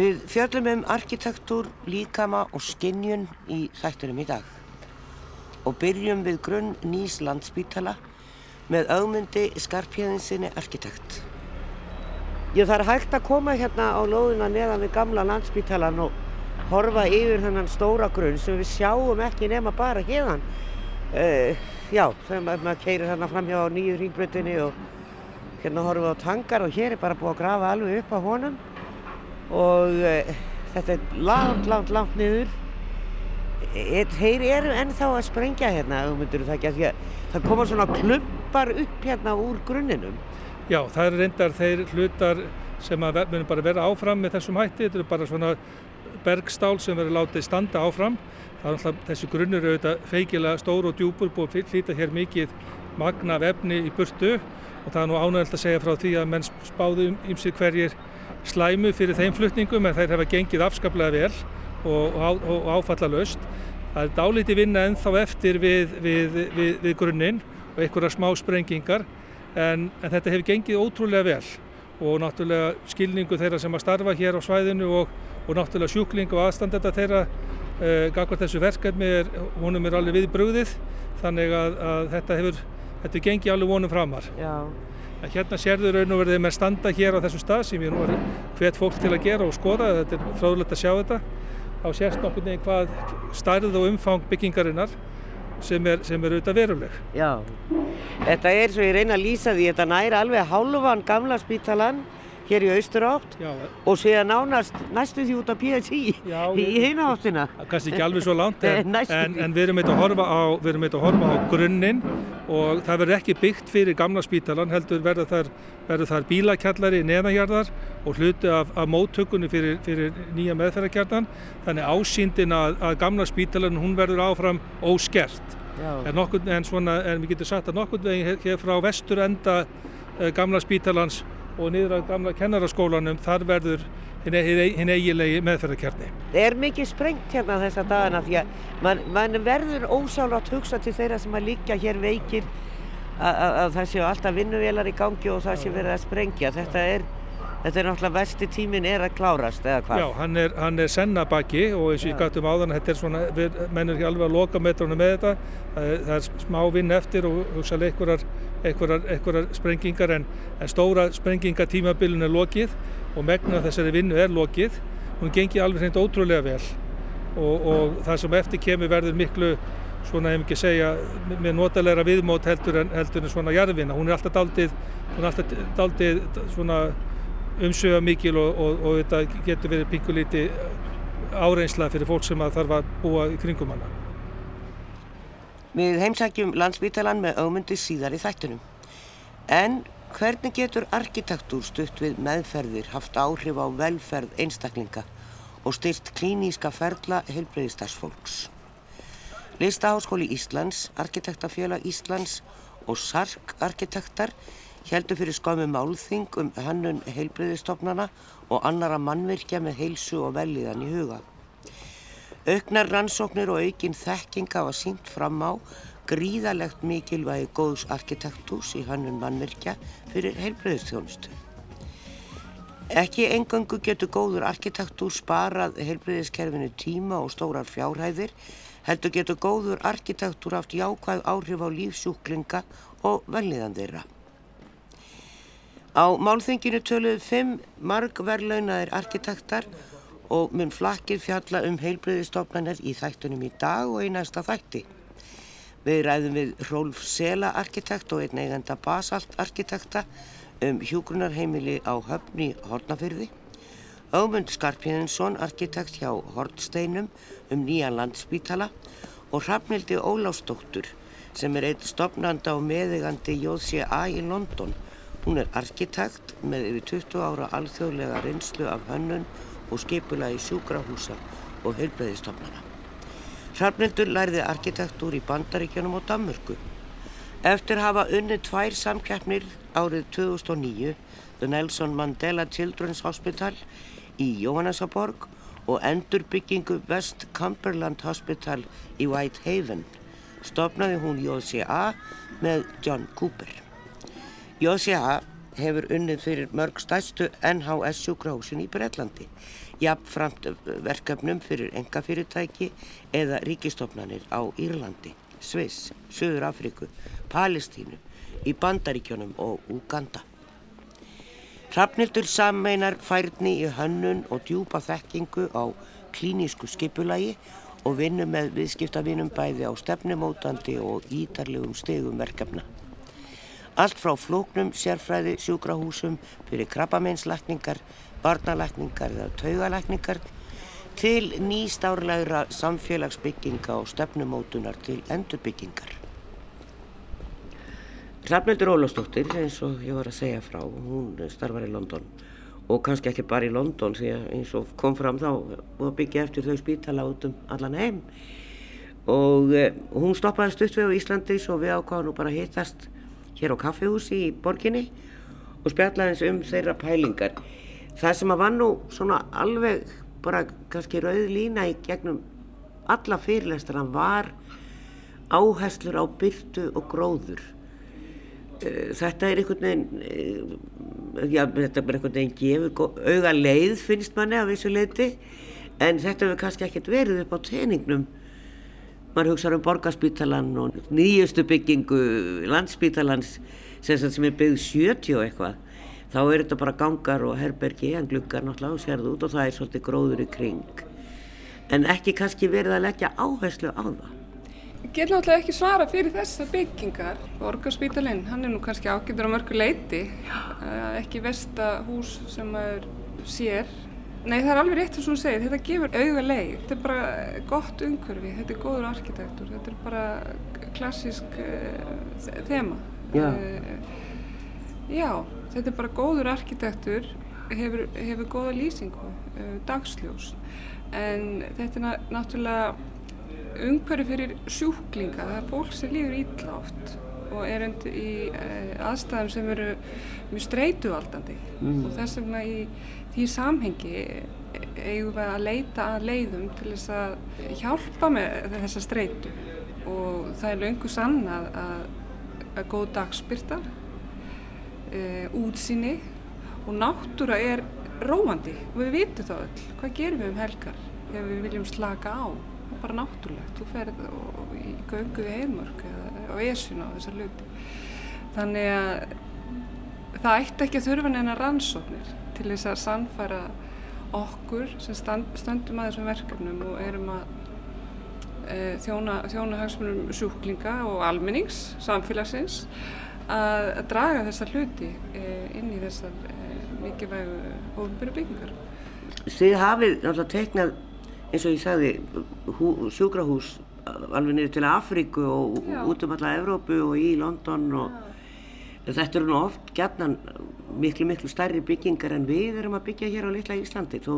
Við fjöllum um arkitektúr, líkama og skinnjun í þættunum í dag og byrjum við grunn nýs landsbítala með augmundi skarpjöðinsinni arkitekt. Ég þarf hægt að koma hérna á lóðina neðan við gamla landsbítalan og horfa yfir þennan stóra grunn sem við sjáum ekki nema bara hérðan. Uh, já, þegar maður keirir hérna fram hjá nýju ringbröndinni og hérna við á tangar og hér er bara búið að grafa alveg upp á honum og uh, þetta er langt, langt, langt niður. E, þeir eru ennþá að sprengja hérna, það það koma svona klumpar upp hérna úr grunninum. Já, það er reyndar þeir hlutar sem að munum bara vera áfram með þessum hætti. Þetta er bara svona bergstál sem verður látið standa áfram. Það er alltaf þessi grunnur auðvitað feikilega stór og djúpur búið að flýta hér mikið magna vefni í burtu og það er nú ánægilt að segja frá því að menn spáðu um ymsið hverjir slæmu fyrir þeim flutningum en þeir hefa gengið afskaplega vel og, og, og áfallalöst. Það er dálítið vinna ennþá eftir við, við, við, við grunninn og einhverja smá sprengingar en, en þetta hefur gengið ótrúlega vel og náttúrulega skilningu þeirra sem að starfa hér á svæðinu og, og náttúrulega sjúkling og aðstandenda þeirra eh, gagvar þessu verkefni er, honum er alveg við bröðið þannig að, að þetta hefur þetta gengið alveg vonum framar. Já. Hérna sérður raun og verðið með standa hér á þessu stað sem ég nú er hvet fólk til að gera og skoða, þetta er fráðulegt að sjá þetta. Þá sérst nokkur nefn hvað stærð og umfang byggingarinnar sem er, sem er auðvitað veruleg. Já, þetta er svo ég reyna að lýsa því, þetta næri alveg hálfan gamla spítalan hér í austurátt og séða nánast næstu því út af PSI í hináttina. Kannski ekki alveg svo langt en, en, en við erum eitthvað að horfa á, að horfa á grunninn og það verður ekki byggt fyrir gamla spítalan heldur verður þar, þar bílakjallari neðanjarðar og hluti af, af móttökunni fyrir, fyrir nýja meðferðarkjarnan þannig ásýndin að, að gamla spítalan hún verður áfram óskert. En, nokkur, en, svona, við getum sagt að nokkur veginn hér frá vestur enda eh, gamla spítalans og niður á gamla kennaraskólanum þar verður hinn eigilegi meðferðarkjarni. Það er mikið sprengt hérna þessa dagana því að mann man verður ósálátt hugsa til þeirra sem að líka hér veikir að það séu alltaf vinnuvelar í gangi og það séu verið að sprengja. Þetta er Þetta er náttúrulega vesti tímin er að klárast eða hvað? Já, hann er, hann er senna baki og eins og ég gæti um áðan þetta er svona, við mennum ekki alveg að loka metrónu með þetta. Það er, það er smá vinn eftir og hugsaðlega einhverjar, einhverjar, einhverjar sprengingar en, en stóra sprengingatímabilin er lokið og megna þessari vinnu er lokið. Hún gengi alveg hreint ótrúlega vel og, og það sem eftir kemur verður miklu svona ef ekki segja með notalega viðmót heldur en, heldur en svona jarðvinna, hún er alltaf daldið, hún er alltaf daldið svona umsöga mikil og, og, og þetta getur verið pingulíti áreinsla fyrir fólk sem þarf að búa í kringum hana. Við heimsækjum landsbytalan með augmundi síðar í þættunum. En hvernig getur arkitektúr stutt við meðferðir haft áhrif á velferð einstaklinga og styrt klíníska ferla heilbreyðistarsfólks? Listaháskóli Íslands, Arkitektafélag Íslands og SARK arkitektar heldur fyrir skömmu málþing um hannun heilbreyðistofnana og annara mannvirkja með heilsu og velíðan í huga. Auknar rannsóknir og aukinn þekking hafa sínt fram á gríðalegt mikilvægi góðs arkitektús í hannun mannvirkja fyrir heilbreyðistjónustu. Ekki engangu getur góður arkitektúr sparað heilbreyðiskerfinu tíma og stórar fjárhæðir, heldur getur góður arkitektúr haft jákvæð áhrif á lífsjúklinga og velíðan þeirra. Á málþinginu töluðu fimm margverlaunaðir arkitektar og mun flakkir fjalla um heilbreyðistofnanir í þættunum í dag og í næsta þætti. Við ræðum við Rólf Sela arkitekt og einn eigenda Basalt arkitekta um hjúgrunarheimili á höfni Hortnafyrði, Ögmund Skarpjæðinsson arkitekt hjá Hortsteinum um nýja landspítala og Hrafnildi Ólásdóttur sem er einn stopnanda og meðegandi JCA í London Hún er arkitekt með yfir 20 ára alþjóðlega reynslu af hönnun og skipula í sjúkrahúsa og heilbreyðistofnana. Hrafnildur lærði arkitektúr í Bandaríkjunum og Danmörku. Eftir hafa unnið tvær samkeppnir árið 2009, The Nelson Mandela Children's Hospital í Jóhannesaborg og endurbyggingu West Cumberland Hospital í Whitehaven, stopnaði hún JCA með John Cooper. JCA hefur unnið fyrir mörg stæstu NHS sjúkrahúsin í Breitlandi, jafnframt verkefnum fyrir engafyrirtæki eða ríkistofnanir á Írlandi, Sviss, Suður Afriku, Palestínu, í Bandaríkjónum og Uganda. Hrafnildur sammeinar færni í hönnun og djúpa þekkingu á klínísku skipulagi og vinnu með viðskiptavinum bæði á stefnumótandi og ídarlegum stegum verkefna. Allt frá flóknum sérfræði sjúkrahúsum fyrir krabbameinslækningar, barnalækningar eða taugalækningar til nýstárlegra samfélagsbygginga og stefnumótunar til endurbyggingar. Hrafnildur Ólafsdóttir, eins og ég var að segja frá, hún starfar í London og kannski ekki bara í London því að eins og kom fram þá og byggja eftir þau spítala út um allan heim og eh, hún stoppaði stutt við á Íslandi svo við ákváðum bara að hittast hér á kaffehúsi í borginni og spjallaðins um þeirra pælingar. Það sem að var nú svona alveg bara kannski rauð lína í gegnum alla fyrirlestur hann var áherslur á byrtu og gróður Eh, þetta er einhvern veginn eh, já, þetta er einhvern veginn gefur auga leið finnst manni af þessu leiti en þetta hefur kannski ekkert verið upp á teiningnum maður hugsaður um borgarspítalan og nýjustu byggingu landsspítalans sem er byggð 70 og eitthvað þá er þetta bara gangar og herbergi en glukkar náttúrulega og sérðu út og það er svolítið gróður í kring en ekki kannski verið að leggja áherslu á það get náttúrulega ekki svara fyrir þessar byggingar. Orgarspítalinn, hann er nú kannski ágættur á mörgu leiti, uh, ekki vesta hús sem maður sér. Nei, það er alveg rétt sem þú segir, þetta gefur auga leið, þetta er bara gott umhverfi, þetta er góður arkitektur, þetta er bara klassísk uh, þema. Já. Uh, já, þetta er bara góður arkitektur, hefur, hefur góða lýsingu, dagsljós, en þetta er náttúrulega umhverju fyrir sjúklinga, það er fólk sem líður ítla oft og er undir í uh, aðstæðum sem eru mjög streytualdandi mm. og þess vegna í því samhengi eigum við að leita að leiðum til þess að hjálpa með þessa streytu og það er laungu sann að, að, að góð dagspyrta, eh, útsýni og náttúra er róandi. Og við vitum það öll, hvað gerum við um helgar ef við viljum slaka á? Bara náttúrulegt, þú ferð í göngu við heimörk eða á esuna á þessar luti þannig að það ætti ekki að þurfa neina rannsóknir til þess að sannfæra okkur sem stand, stöndum að þessum verkefnum og erum að e, þjóna, þjóna hagsmunum sjúklinga og almennings, samfélagsins að, að draga þessar hluti e, inn í þessar e, mikilvægu ofnbyrju byggingar Þið hafið náttúrulega teiknað eins og ég sagði sjúkrahús alveg niður til Afríku og Já. út um alla Evrópu og í London og Já. þetta eru nú oft gætnan miklu miklu stærri byggingar en við erum að byggja hér á litla Íslandi þó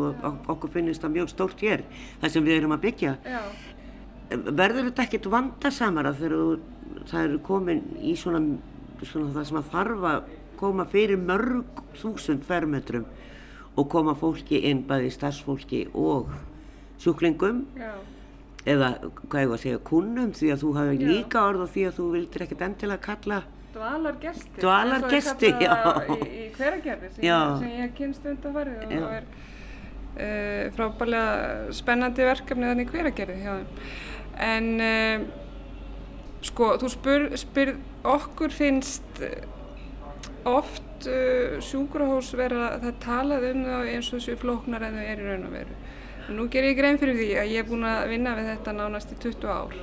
okkur finnist það mjög stórt hér það sem við erum að byggja Já. verður þetta ekkert vandarsamara þegar það eru komin í svona, svona það sem að þarf að koma fyrir mörg þúsund fermetrum og koma fólki inn bæði starfsfólki og sjúklingum Já. eða hvað ég var að segja kunnum því að þú hafi líka orð og því að þú vildir ekkert endilega kalla dvalargesti dvalargesti, já. í, í hveragerði sem, sem ég kynst undan farið og það er uh, frábælega spennandi verkefni þannig hveragerði en uh, sko þú spyr, spyr okkur finnst oft uh, sjúkrahús vera það talað um það eins og þessu flóknar en þau er í raun og veru. Nú ger ég grein fyrir því að ég er búin að vinna við þetta nánast í 20 ár.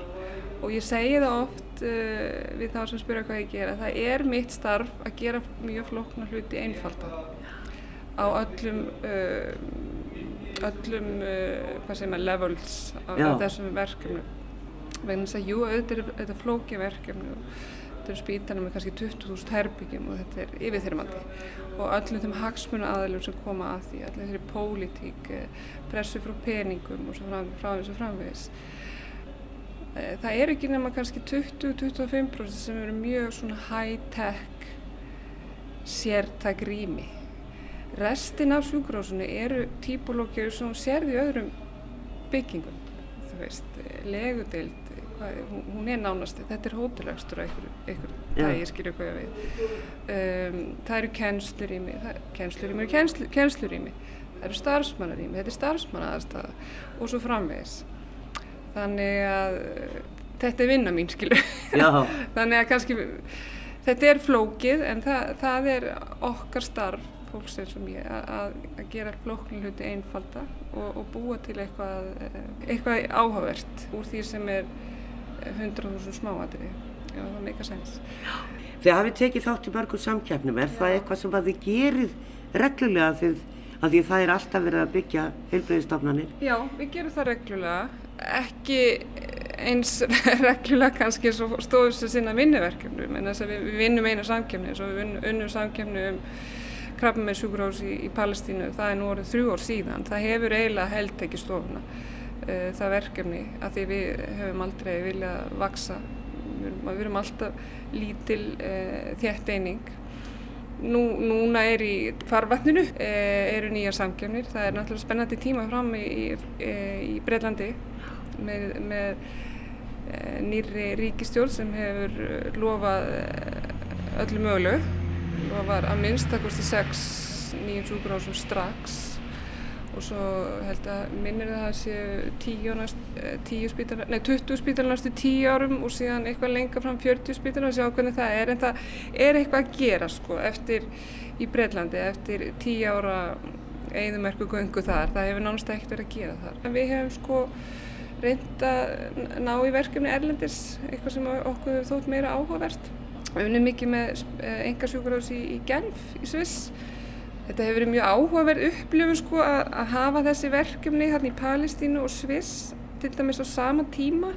Og ég segi það oft uh, við þá sem spyrja hvað ég gera. Það er mitt starf að gera mjög flokkna hluti einfalda á öllum, uh, öllum uh, levels af, af þessum verkefnum. Vegna þess að jú, auðvitað er þetta flóki verkefni og þetta er spítanum með kannski 20.000 herbyggjum og þetta er yfirþyrmandi og öllum þeim hagsmunu aðlum sem koma að því, allir þeirri pólitík, eh, pressu frá peningum og svo frá þessu framvegis. Eh, það er ekki nema kannski 20-25% sem eru mjög svona high-tech sértæk rými. Restin af sjúkrósunni eru típolókjur sem sérði öðrum byggingum, þú veist, legudeld, hvað, hún, hún er nánast, þetta er hótelaugstur á einhverju, einhverju dagi, skilju hvað ég veit. Um, það eru kennslurími, kennslurími eru kennslu, kennslurími, það eru starfsmannarími, þetta er starfsmannaðarstaða og svo framvegis. Þannig að þetta er vinna mín, skilju. Þannig að kannski, þetta er flókið en það, það er okkar starf fólks eins og mér að, að gera flóknir hluti einfalda og, og búa til eitthvað, eitthvað áhugavert úr því sem er 100.000 smáadri ef það meika sens. Þið hafið tekið þátt í mörgum samkjafnum, er Já. það eitthvað sem að þið gerir reglulega því því það er alltaf verið að byggja heilbreyðistofnanir? Já, við gerum það reglulega, ekki eins reglulega kannski stofum sem sinna vinnuverkefnum en þess að við, við vinnum einu samkjafni eins og við vinnum samkjafni um krabba með sjúkurhás í, í Palestínu, það er nú orðið þrjú ár síðan. Það hefur eiginlega held ekki stofuna uh, það verkefni að því við hefum aldrei viljað vaksa. Við, við erum alltaf lítil uh, þétt eining. Nú, núna er í farvatninu, uh, eru nýja samkjöfnir. Það er náttúrulega spennandi tíma fram í, í, í Breitlandi með, með nýri ríkistjórn sem hefur lofað öllu mögulegu. Og var að minnstakosti 6 nýjum sjúkurásum strax. Og svo held að minnir það að séu 10 eh, spítalar, nei 20 spítalar næstu 10 árum og síðan eitthvað lenga fram 40 spítalar. Og sjá hvernig það er. En það er eitthvað að gera sko eftir í Breitlandi eftir 10 ára eigðumerku göngu þar, það hefur nánast ekkert verið að gera þar. En við hefum sko reynd að ná í verkefni erlendis eitthvað sem okkur þótt meira áhugavert Við vunum mikið með engarsjúkurás í, í Genf í Sviss. Þetta hefur verið mjög áhugaverð upplifun sko að, að hafa þessi verkefni hérna í Palestínu og Sviss til dæmis á sama tíma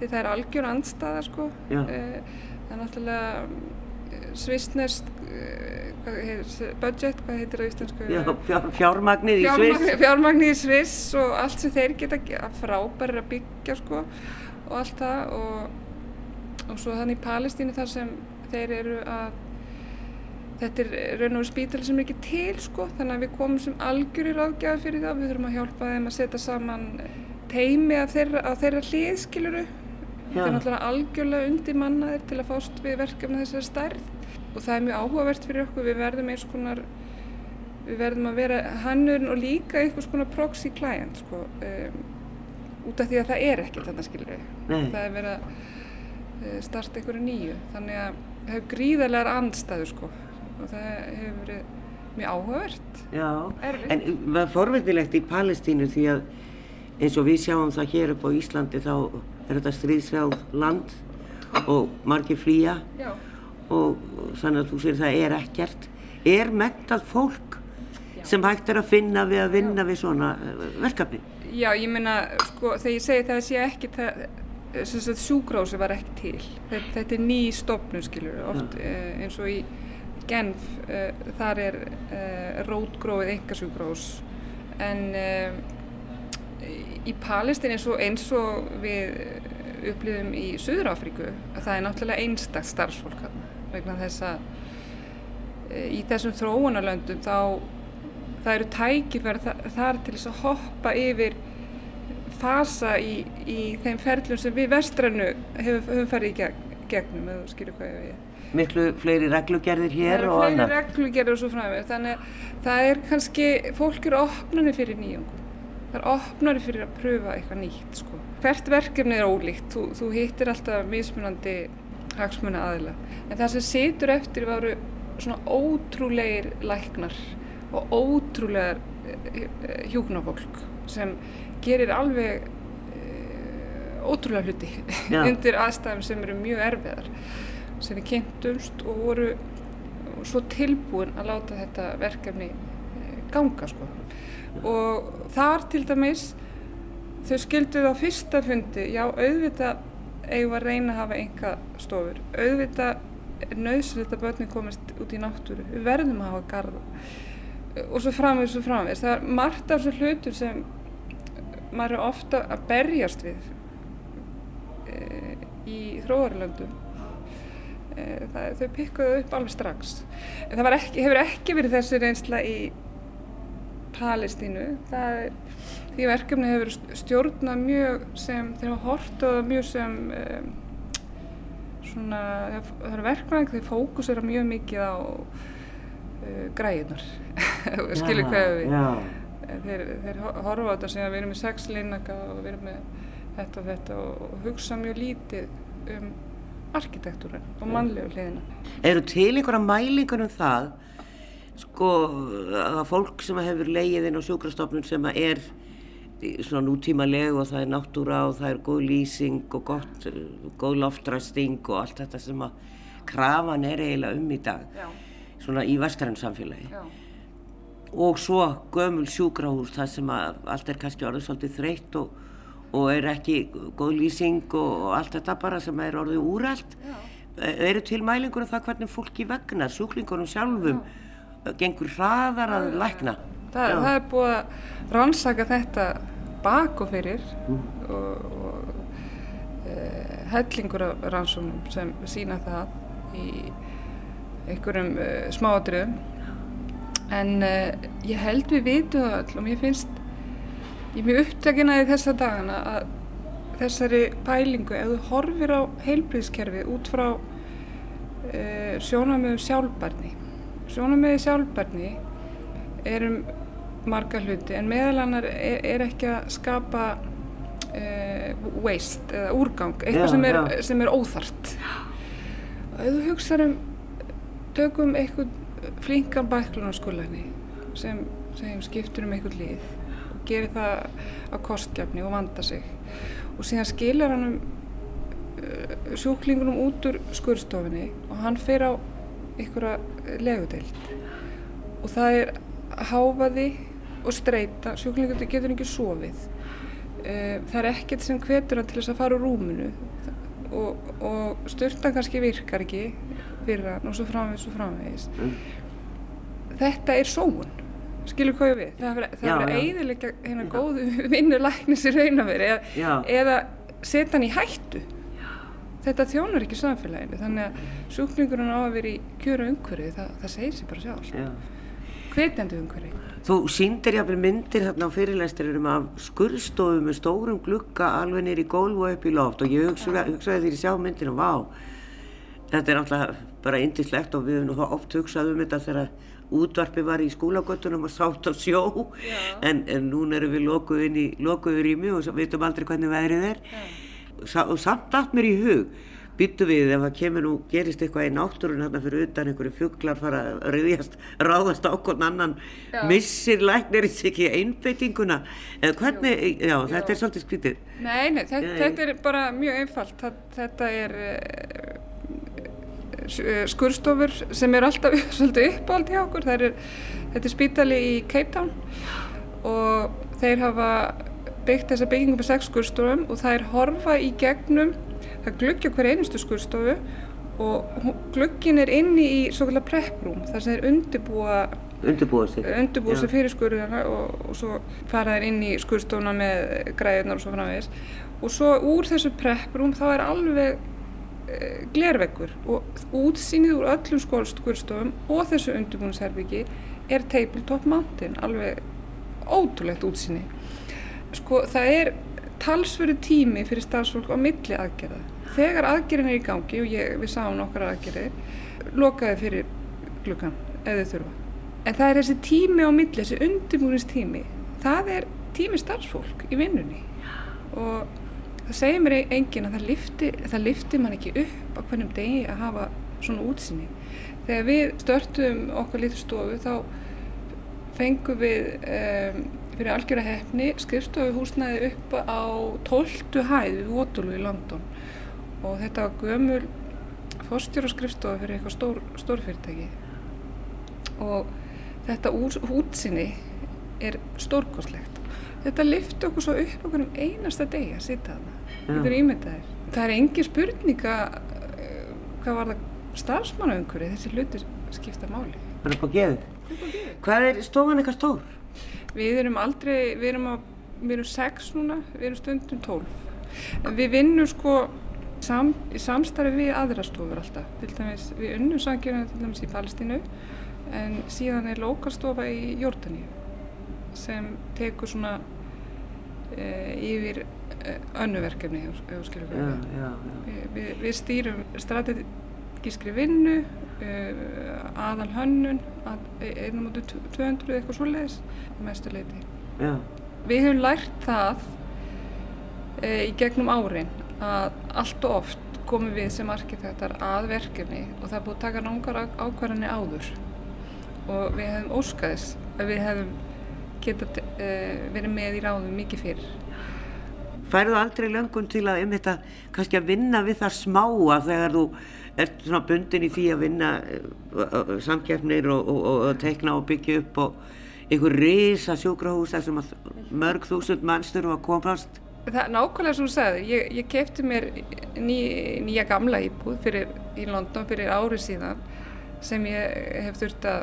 því það er algjör andstaða sko. Uh, það er náttúrulega eh, svissnest uh, budget, hvað heitir það í íslensku? Já, fjár, fjármagnir í Sviss. Fjármagnir í Sviss og allt sem þeir geta frábæri að byggja sko og allt það og, og svo þannig í Palestínu þar sem þeir eru að þetta er raun og spítal sem er ekki til sko þannig að við komum sem algjörir ágjafi fyrir það við þurfum að hjálpa þeim að setja saman teimi af þeirra, þeirra hliðskiluru þetta er náttúrulega algjörlega undir mannaðir til að fást við verkefni þessari stærð. Og það er mjög áhugavert fyrir okkur. Við verðum eins konar við verðum að vera hannurinn og líka einhvers konar proxy client sko. Um, út af því að það er ekki þetta skilur það er verið að uh, starta einhverju nýju. Þannig að hefur gríðarlegar andstæður sko. Og það hefur verið mjög áhugavert. Já, Erfitt. en það er forveitilegt í Palestínu því að eins og við sjáum það hér upp á Íslandi þá er þetta stríðsfjáð land og margir flýja? Og þannig að þú sér það er ekkert. Er mentalt fólk Já. sem hægt er að finna við að vinna Já. við svona eh, verkefni? Já, ég meina, sko, þegar ég segi það sé ekki það sjúkrási var ekki til. Þetta, þetta er ný stofnum skilur oft uh, eins og í Genf uh, þar er uh, rótgróið enga sjúkrás en í Palestin eins og, eins og við upplifum í Suður-Afríku að það er náttúrulega einstakst starfsfólk vegna þess að í þessum þróunarlöndum þá það eru tækifær þar til þess að hoppa yfir fasa í, í þeim ferlum sem við vestrannu hefum, höfum farið í gegn, gegnum, eða skilur hvað ég veit. Miklu fleiri reglugerðir hér og. Það eru fleiri reglugerðir og svo framveg, þannig að það er kannski, fólk eru opnarnir fyrir nýjungum. Það er opnarnir fyrir að pröfa eitthvað nýtt, sko. Hvert verkefni er ólíkt, þú, þú hittir alltaf mismunandi hagsmuna aðila. En það sem situr eftir varu svona ótrúleir læknar og ótrúlegar eh, eh, hjúknafólk sem gerir alveg uh, ótrúlega hluti undir aðstæðum sem eru mjög erfiðar sem við kynntumst og voru svo tilbúin að láta þetta verkefni ganga sko. Og þar til dæmis þau skilduð á fyrsta fundi já auðvitað eigum að reyna að hafa enga stofur auðvitað er nöðslega að börnin komast út í náttúru. Við verðum að hafa garda og svo framvegis og framvegis. Það er margt af þessu hlutur sem maður er ofta að berjast við e, í þróarlöndum e, þau pikkuðu upp alveg strax. En það ekki, hefur ekki verið þessi reynsla í Palestínu. Það er, því verkefni hefur stjórnað mjög sem, þeir hafa hort og mjög sem um, svona, það eru verkefni þeir fókusera mjög mikið á uh, græðunar, skilur hvað við. Þeir, þeir horfa á þetta sem að við erum með sex linnaka og við erum með þetta og þetta og hugsa mjög lítið um arkitektúrin og mannlegu hliðina. Eru til einhverja mælingar um það sko að fólk sem hefur leið inn á sjúkrastofnun sem er svona nútímaleg og það er náttúra og það er góð lýsing og gott, góð loftræsting og allt þetta sem að krafan er eiginlega um í dag Já. svona í vestræðinsamfélagi og svo gömul sjúkrahús það sem að allt er kannski orðið svolítið þreytt og, og er ekki góð lýsing og, og allt þetta bara sem er orðið úrælt eru til mælingur um það hvernig fólki vegna sjúklingunum sjálfum Já. Gengur hraðar að lækna. Þa, það er búið að rannsaka þetta bak og fyrir mm. og, og e, hellingur af rannsónum sem sína það í einhverjum e, smáadröðum en uh, ég held við vitum það öll og mér finnst ég er mjög upptækin að þessa dagana að þessari pælingu ef þú horfir á heilbríðskerfi út frá uh, sjónamöðu sjálfbarni sjónamöðu sjálfbarni er um marga hluti en meðalannar er, er ekki að skapa uh, waste eða úrgang eitthvað já, sem, er, sem er óþart og ef þú hugsaður um tökum eitthvað flinkan bæklunarskólaðni sem, sem skiptur um einhvern lið og gerir það á kostgjafni og vanda sig og síðan skilar hann um sjúklingunum út úr skurðstofinni og hann fer á einhverja legudeild. Og það er háfaði og streyta, sjúklingunum getur ekki sofið. Uh, það er ekkert sem hvetur hann til þess að fara úr rúminu. Og, og styrtan kannski virkar ekki fyrir hann og svo framvegis og framvegis. Mm. þetta er sóun. Skilur hvað ég við? Það verður að eiðilegja hérna góðu vinnulæknis í raunaveri eða, eða setja hann í hættu. Þetta þjónar ekki samfélaginu þannig að sjúklingurinn á að vera í kjöru umhverfi það, það segir sér bara sjálf hvetjandi umhverfi. Þú síndir jáfnvel myndir þarna á fyrirlæsturum af skurðstofu með stórum glukka alveg nýri gólf og upp í loft og ég hugsaði, að ég sjá myndinu, vá þetta er alltaf bara indislegt og við hefum nú oft hugsað um þetta þegar útvarpi var í skólagötunum og sátt á sjó. En, en núna erum við lokuð inn í lokuður ími og veitum aldrei hvernig veðrið er. Og samt allt mér í hug byttu við ef það kemur nú, gerist eitthvað í náttúrun hérna fyrir utan einhverju fugglar fara að rauðjast, ráðast á okkur annan já. missir læknirins ekki einbeitinguna? Eða hvernig, já, já. þetta er svolítið skvítið Nei, nei, þetta, þetta er bara mjög einfalt, þetta er Eh, skurstofur sem er alltaf svolítið uppáld hjá okkur. Er, þetta er spítali í Cape Town og þeir hafa byggt þessa byggingum með sex skurstofum og það er horfa í gegnum, það glöggja hver einustu skurstofu og glöggin er inni í svo kallar prepprúm þar sem þeir undirbúa undirbúa sig, fyrir skurðina og, og svo fara þeir inn í skurstofuna með græðunar og svo framvegis. Og svo úr þessu prepprúm þá er alveg Eh, glerveggur og útsýnið úr öllum skólstofum og þessu undirbúinisherbyggi er tabletop mountain, alveg ótrúlegt útsýni. Sko það er talsverðu tími fyrir stafsfólk á milli aðgerða. Þegar aðgerðin er í gangi og ég, við sáum nokkar aðgerðir, lokaði fyrir glukkan þau þurfa. En það er þessi tími á milli, þessi undirbúinistími, það er tími starfsfólk í vinnunni og það segir mér engin að það lifti, það lifti man ekki upp á hvernig degi að hafa svona útsýni. Þegar við störtum okkar litur stofu þá fengum við um, fyrir algjörða hefni skrifstofu húsnaði upp á 12. hæð við Waterloo í London. Og þetta var gömul fórstjóra skrifstofu fyrir eitthvað stór, stórfyrirtæki og þetta útsýni er stórkoslegt þetta lifti okkur svo upp okkur um einasta degi að sita þarna. Er ímyndaðir. Það er engin spurninga uh, hvað var það starfsmannaunguri þessi hlutir skipta máli. Það er upp á geðu hvað er stofan eitthvað stór? Við erum aldrei, við erum, á, við erum sex núna, við erum stundum tólf. Við vinnum sko sam, samstarfi við aðra stofur alltaf. Til dæmis, við unnum sangjörðum til dæmis í Palestínu en síðan er lokalstofa í Jórdaníu sem tekur svona e, yfir önnu verkefni ef þú skilur hvað við. Stýrum strategískri vinnu, aðal hönnun, að, einum út 200 eitthvað svoleiðis, mestu leiti. Já. Við hefum lært það uh, í gegnum árin að allt og oft komum við sem arkitektar að verkefni og það er búið að taka nángar ákvarðanir áður og við hefum óskaðis að við hefum getað uh, verið með í ráðum mikið fyrir færðu aldrei löngun til að um þetta kannski að vinna við það smáa þegar þú ert svona bundin í því að vinna uh, samkjæfnir og, og, og, og tekna og byggja upp og einhver risa sjúkrahús þar sem mörg þúsund mannstur var komast? Það er nákvæmlega sem þú sagði, ég, ég kefti mér ný, nýja gamla íbúð fyrir, í London fyrir ári síðan sem ég hef þurft að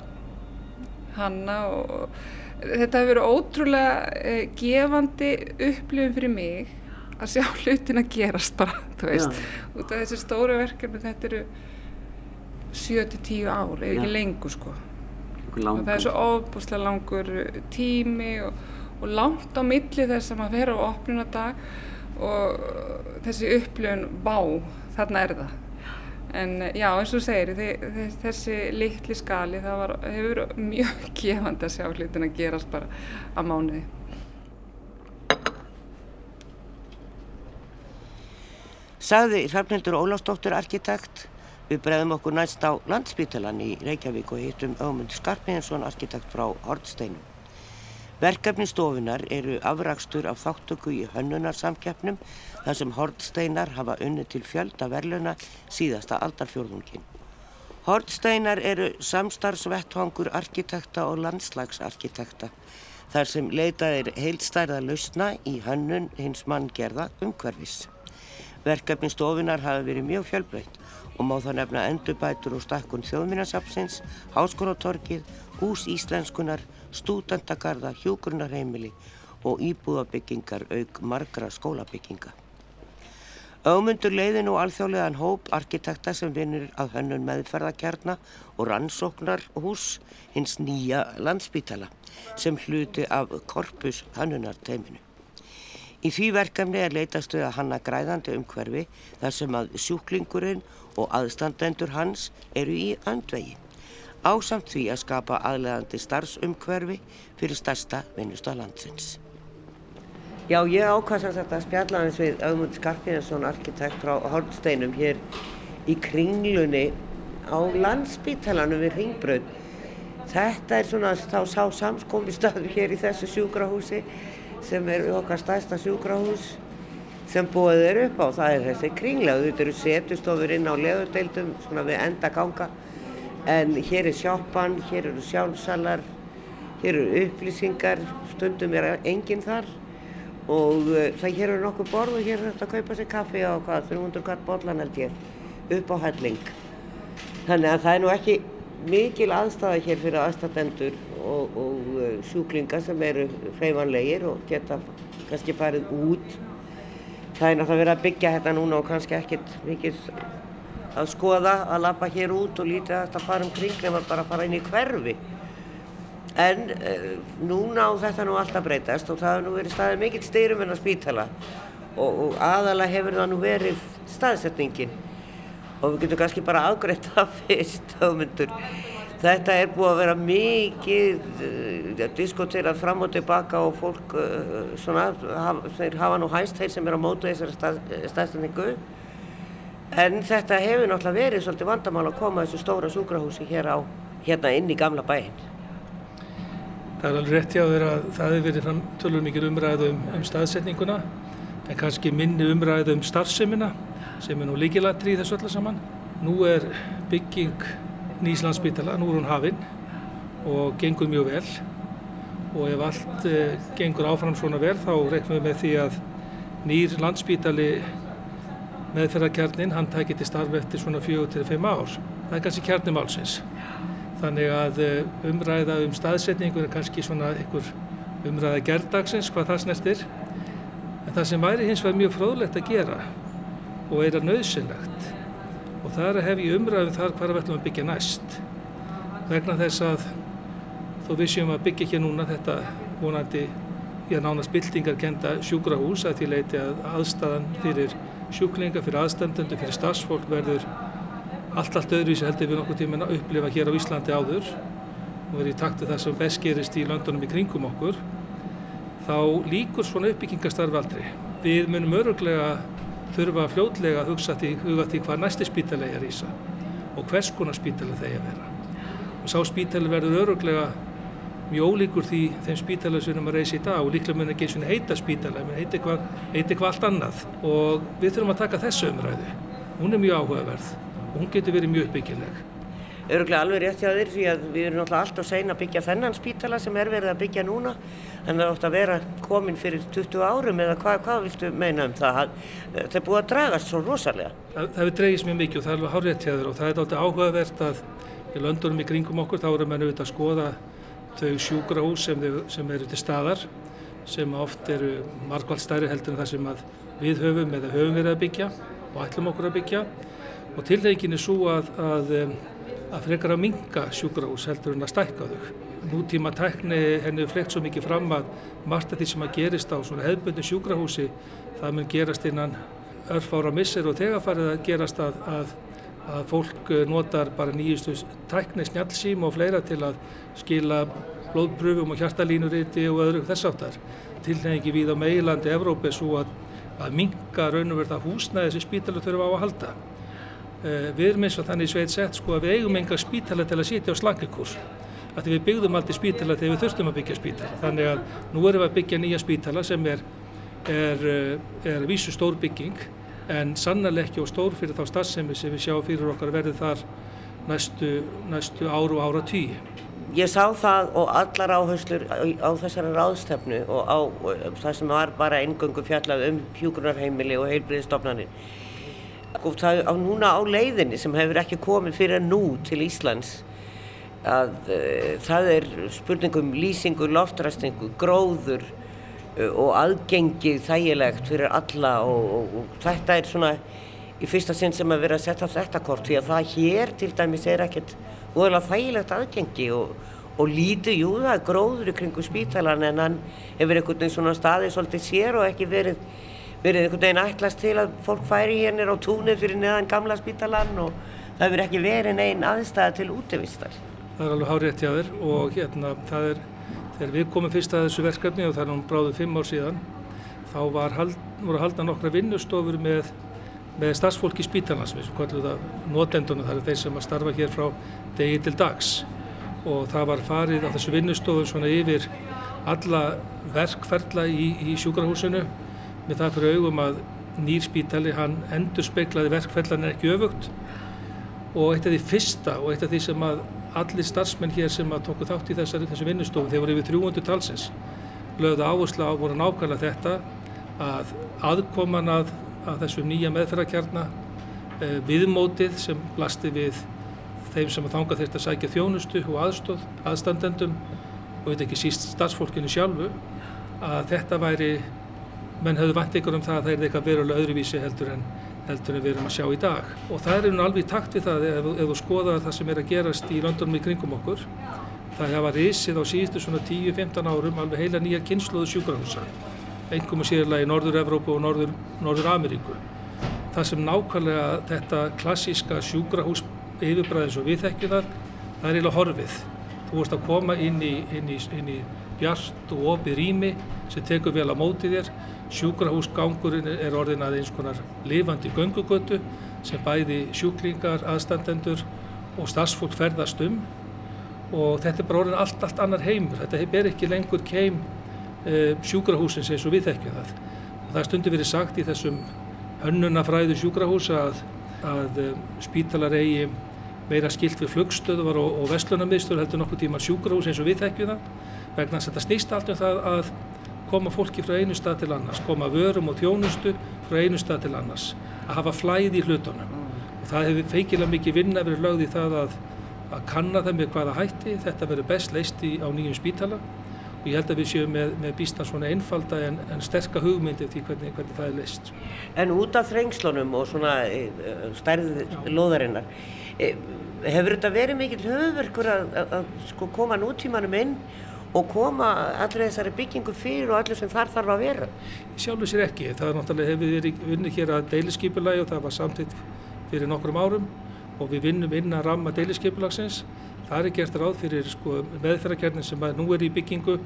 hanna og þetta hefur verið ótrúlega eh, gefandi upplifin fyrir mig að sjá hlutin að gerast bara, þú veist, út af þessi stóru verkefni þetta eru 7-10 ár, eða ekki lengur sko. Og það er svo óbúslega langur tími og, og langt á milli þess að maður fer á opnunadag og þessi upplifun bá, þarna er það. En já, eins og segir þessi litli skali það var, hefur mjög gefandi að sjá hlutin að gerast bara á mánuði Sagði Hrafnildur Ólafsdóttur arkitekt við bregðum okkur næst á landspítalan í Reykjavík og hittum Ögmund Skarpíðinsson arkitekt frá Hortsteinum. Verkefni stofunar eru afrakstur af þáttöku í hönnunarsamkjapnum þar sem Hortsteinar hafa unni til fjölda verluna síðasta aldarfjörðungin. Hortsteinar eru samstarfsvettvangur arkitekta og landslagsarkitekta þar sem leitað er heilstærða lausna í hönnun hins manngerða umhverfis. Verkefni stofunar hafa verið mjög fjölbreytt og má það nefna endurbætur og stakkun þjóðminnarsapsins, háskólatorkið, hús íslenskunar, stúdendagarða, hjógrunarheimili og íbúðabyggingar auk margra skólabygginga. Ögmundur leiði nú alþjóðlegan hóp arkitekta sem vinur að hönnun meðferðakjarna og rannsóknar hús hins nýja landsbítala sem hluti af korpus hönnunarteiminu. Í því verkefni er leitast við að hanna græðandi umhverfi þar sem að sjúklingurinn og aðstandendur hans eru í öndvegi. Ásamt því að skapa aðlegandi starfsumhverfi fyrir starsta vinnusta landsins. Já, ég ákvæmst þetta spjallaðins við Ögmund Skarpínarsson, arkitekt frá Hortsteinum hér í kringlunni á landsbítalanum við Ringbröð. Þetta er svona þá sá samskomi staður hér í þessu sjúkrahúsi sem er okkar stærsta sjúkrahús sem búið er upp á. Það er þessi kringlega, þetta eru setustofur inn á leðurdeildum svona við enda ganga en hér er sjoppan, hér eru sjálfsalar, hér eru upplýsingar, stundum er enginn þar og uh, það hér eru nokkuð borð og hér er þetta að kaupa sér kaffi á hvað, 300 kvart bollan held ég upp á helling. Þannig að það er nú ekki mikil aðstæða hér fyrir aðstæðendur og, og uh, sjúklinga sem eru hreyfanlegir og geta kannski farið út. Það er náttúrulega verið að byggja þetta núna og kannski ekkert mikið að skoða að lappa hér út og lítið að þetta fara um kring en bara fara inn í hverfi. En uh, núna á þetta nú alltaf breytast og það hefur nú verið staðið mikill styrum en að spítala og, og aðalega hefur það nú verið staðsetningin og við getum kannski bara afgreitt það fyrst ámyndur. Þetta er búið að vera mikið uh, diskoterað fram og tilbaka og fólk uh, svona, haf, þeir hafa nú hæst þeir sem er á mótu þessari stað, staðstændingu. En þetta hefur náttúrulega verið svolítið vandamál að koma þessu stóra súkrahúsi hér á, hérna inn í gamla bæinn. Það er alveg rétt hjá þér að það hefur verið fram tölur mikil umræðu um, um staðsetninguna en kannski minni umræðu um starfseminna sem er nú líkilatri í þessu öllu saman. Nú er bygging Nýslandsbytala, nú er hún hafinn og gengur mjög vel og ef allt eh, gengur áfram svona vel þá reiknum við með því að nýr landsbytali meðferðarkjarnin hann tækir til starfi eftir svona 4-5 ár. Það er kannski kjarnimálsins. Þannig að eh, umræða um staðsetningur er kannski svona einhver umræða gerðdagsins hvað það snertir. En það sem væri hins vegar mjög fróðlegt að gera og er að nöðsynlegt það er að hef ég umræðum þar hvað við ætlum að byggja næst vegna þess að þó við séum að byggja hér núna þetta vonandi í að nánast byltingar kenda sjúkrahús að því leiti að aðstæðan fyrir sjúklinga, fyrir aðstendendu, fyrir starfsfólk verður allt, allt öðruvísi heldur við nokkuð tíma að upplifa hér á Íslandi áður og verður í taktu það sem best gerist í löndunum í kringum okkur þá líkur svona uppbyggingastarf aldrei. Við munum öruglega þurfa fljótlega að hugsa því, huga því hvað næsti spítalega er ísa og hvers konar spítalega þeir vera. Og sá spítalega verður öruglega mjög ólíkur því þeim spítalega sem við erum að reysa í dag og líklega mun ekki eins og heita spítalega, mun heita eitthvað, heita eitthvað allt annað og við þurfum að taka þessu umræðu. Hún er mjög áhugaverð og hún getur verið mjög uppbyggileg. Öruglega alveg rétt hjá þér því að við erum náttúrulega alltaf sein að byggja þennan spítala sem er verið að byggja núna. Að það átt að vera komin fyrir 20 árum eða hvað, hvað viltu meina um það? Það er búið að dragast svo rosalega. Það, það hefur dreyist mjög mikið og það er alveg hárið hjá þér og það er alltaf áhugavert að í löndunum í kringum okkur þá erum við auðvitað að skoða þau sjúkrahús sem, sem eru til staðar sem oft eru margvalt stærri heldur en það sem við höfum eða höfum verið að byggja og ætlum okkur að byggja og tillegin er svo að, að að frekar að minga sjúkrahús heldur en að stækka þau. Nútíma tækni henni flekt svo mikið fram að margt af því sem að gerist á svona hefðbundin sjúkrahúsi það mun gerast innan örfára missir og þegar farið að gerast að, að, að fólk notar bara nýjustu tækni, snjálfsím og fleira til að skila blóðpröfum og hjartalínuriti og öðru þess áttar. Tilnefningi við á meilandi Evrópi svo að, að minga raun og verða húsnæði sem spítalur þurfa á að halda. Uh, við erum eins og þannig sveit sett sko að við eigum enga spítala til að sitja á slangikurs að því við byggðum aldrei spítala þegar við þurftum að byggja spítala. Þannig að nú erum við að byggja nýja spítala sem er, er, er, er vísu stór bygging en sannarlega ekki og stór fyrir þá starfsemi sem við sjáum fyrir okkar verðið þar næstu, næstu áru og ára tíu. Ég sá það og allar áherslur á, á þessari ráðstefnu og á það sem var bara eingöngu fjallað um hjúgrunarheimili og heilbriðistofnanir og það á núna á leiðinni sem hefur ekki komið fyrir nú til Íslands að uh, það er spurningum lýsingu, loftræstingu, gróður uh, og aðgengi þægilegt fyrir alla og, og, og þetta er svona í fyrsta sinn sem að vera að setja þetta kort því að það hér til dæmis er ekkert óðurlega þægilegt aðgengi og, og lítið, jú það er gróður í kringu spítalan en hann hefur einhvern veginn svona staðið svolítið sér og ekki verið verið einhvern veginn ætlast til að fólk færi hérna á túnið fyrir neðan gamla spítalan og það hefur ekki verið neinn aðstæða til útvistar. Það er alveg hárið eftir þér og hérna það er, þegar við komum fyrst að þessu verkefni og það er nú bráðið fimm ár síðan, þá hald, voru haldna nokkra vinnustofur með, með starfsfólki spítalans, við kallum það notenduna, það er þeir sem að starfa hér frá degi til dags og það var farið á þessu vinnustofur svona yfir alla verkferðla í, í sjúkrahúsinu með það fyrir augum að nýrspítali hann endur speiklaði verkfellan er ekki öfugt. Og eitt af því fyrsta og eitt af því sem að allir starfsmenn hér sem að tóku þátt í þessari, þessu vinnustofu, þeir voru yfir 300 talsins, lögðu áherslu á voru nákvæmlega þetta að aðkoman að, að þessu nýja meðferðarkjarna eh, viðmótið sem blasti við þeim sem að þanga þeirrt að sækja þjónustu og aðstóð, aðstandendum og þetta ekki síst starfsfólkinu sjálfu að þetta væri menn höfðu vant ykkur um það að það er eitthvað verulega öðruvísi heldur en, heldur en við erum að sjá í dag. Og það er nú alveg í takt við það ef, ef þú skoðar það sem er að gerast í löndunum í kringum okkur. Það hefa risið á síðustu svona 10-15 árum alveg heila nýja kynsluðu sjúkrahúsa, einhverjum og sérlega í Norður-Evrópu og Norður-Ameríku. Norður það sem nákvæmlega þetta klassíska sjúkrahús yfirbræðis og við þekkjum það, það er eiginlega horfið. Þú vorust að koma inn í, inn í, inn í bjart og opið rými sem tekur vel á mótið þér Sjúkrahúsgangurinn er orðin að eins konar lifandi göngugötu sem bæði sjúklingar, aðstandendur og starfsfólk ferðast um og þetta er bara orðin allt, allt annar heimur. Þetta ber ekki lengur keim e, sjúkrahúsins eins og við þekkjum það. Og það stundir verið sagt í þessum hönnunafræðu sjúkrahúsa að, að e, spítalar eigi meira skilt við flugstöðuvar og, og vestlunarmiðstöður heldur nokkuð tíma sjúkrahús eins og við þekkjum það vegna að þetta snýst allt um það að koma fólki frá einu stað til annars, koma vörum og þjónustu frá einu stað til annars, að hafa flæði í hlutunum. Og það hefur feikilega mikið vinna verið lögð í það að, að kanna það með hvaða hætti, þetta verður best leist í, á nýjum spítala og ég held að við séum með, með býstan svona einfalda en, en sterka hugmyndi því hvernig, hvernig það er leist. En út af þrengslunum og svona e, stærðið loðarinnar, E, hefur þetta verið mikil höfverkur að, að, að sko, koma nútímanum inn og koma allir þessari byggingu fyrir og allir sem þar þarf að vera? Sjálfur sér ekki. Það er náttúrulega hefur verið unnið hér að deiliskypulagi og það var samtitt fyrir nokkrum árum og við vinnum inn að ramma deiliskypulagsins. Það er gert ráð fyrir sko, meðferðarkernin sem nú er í byggingu.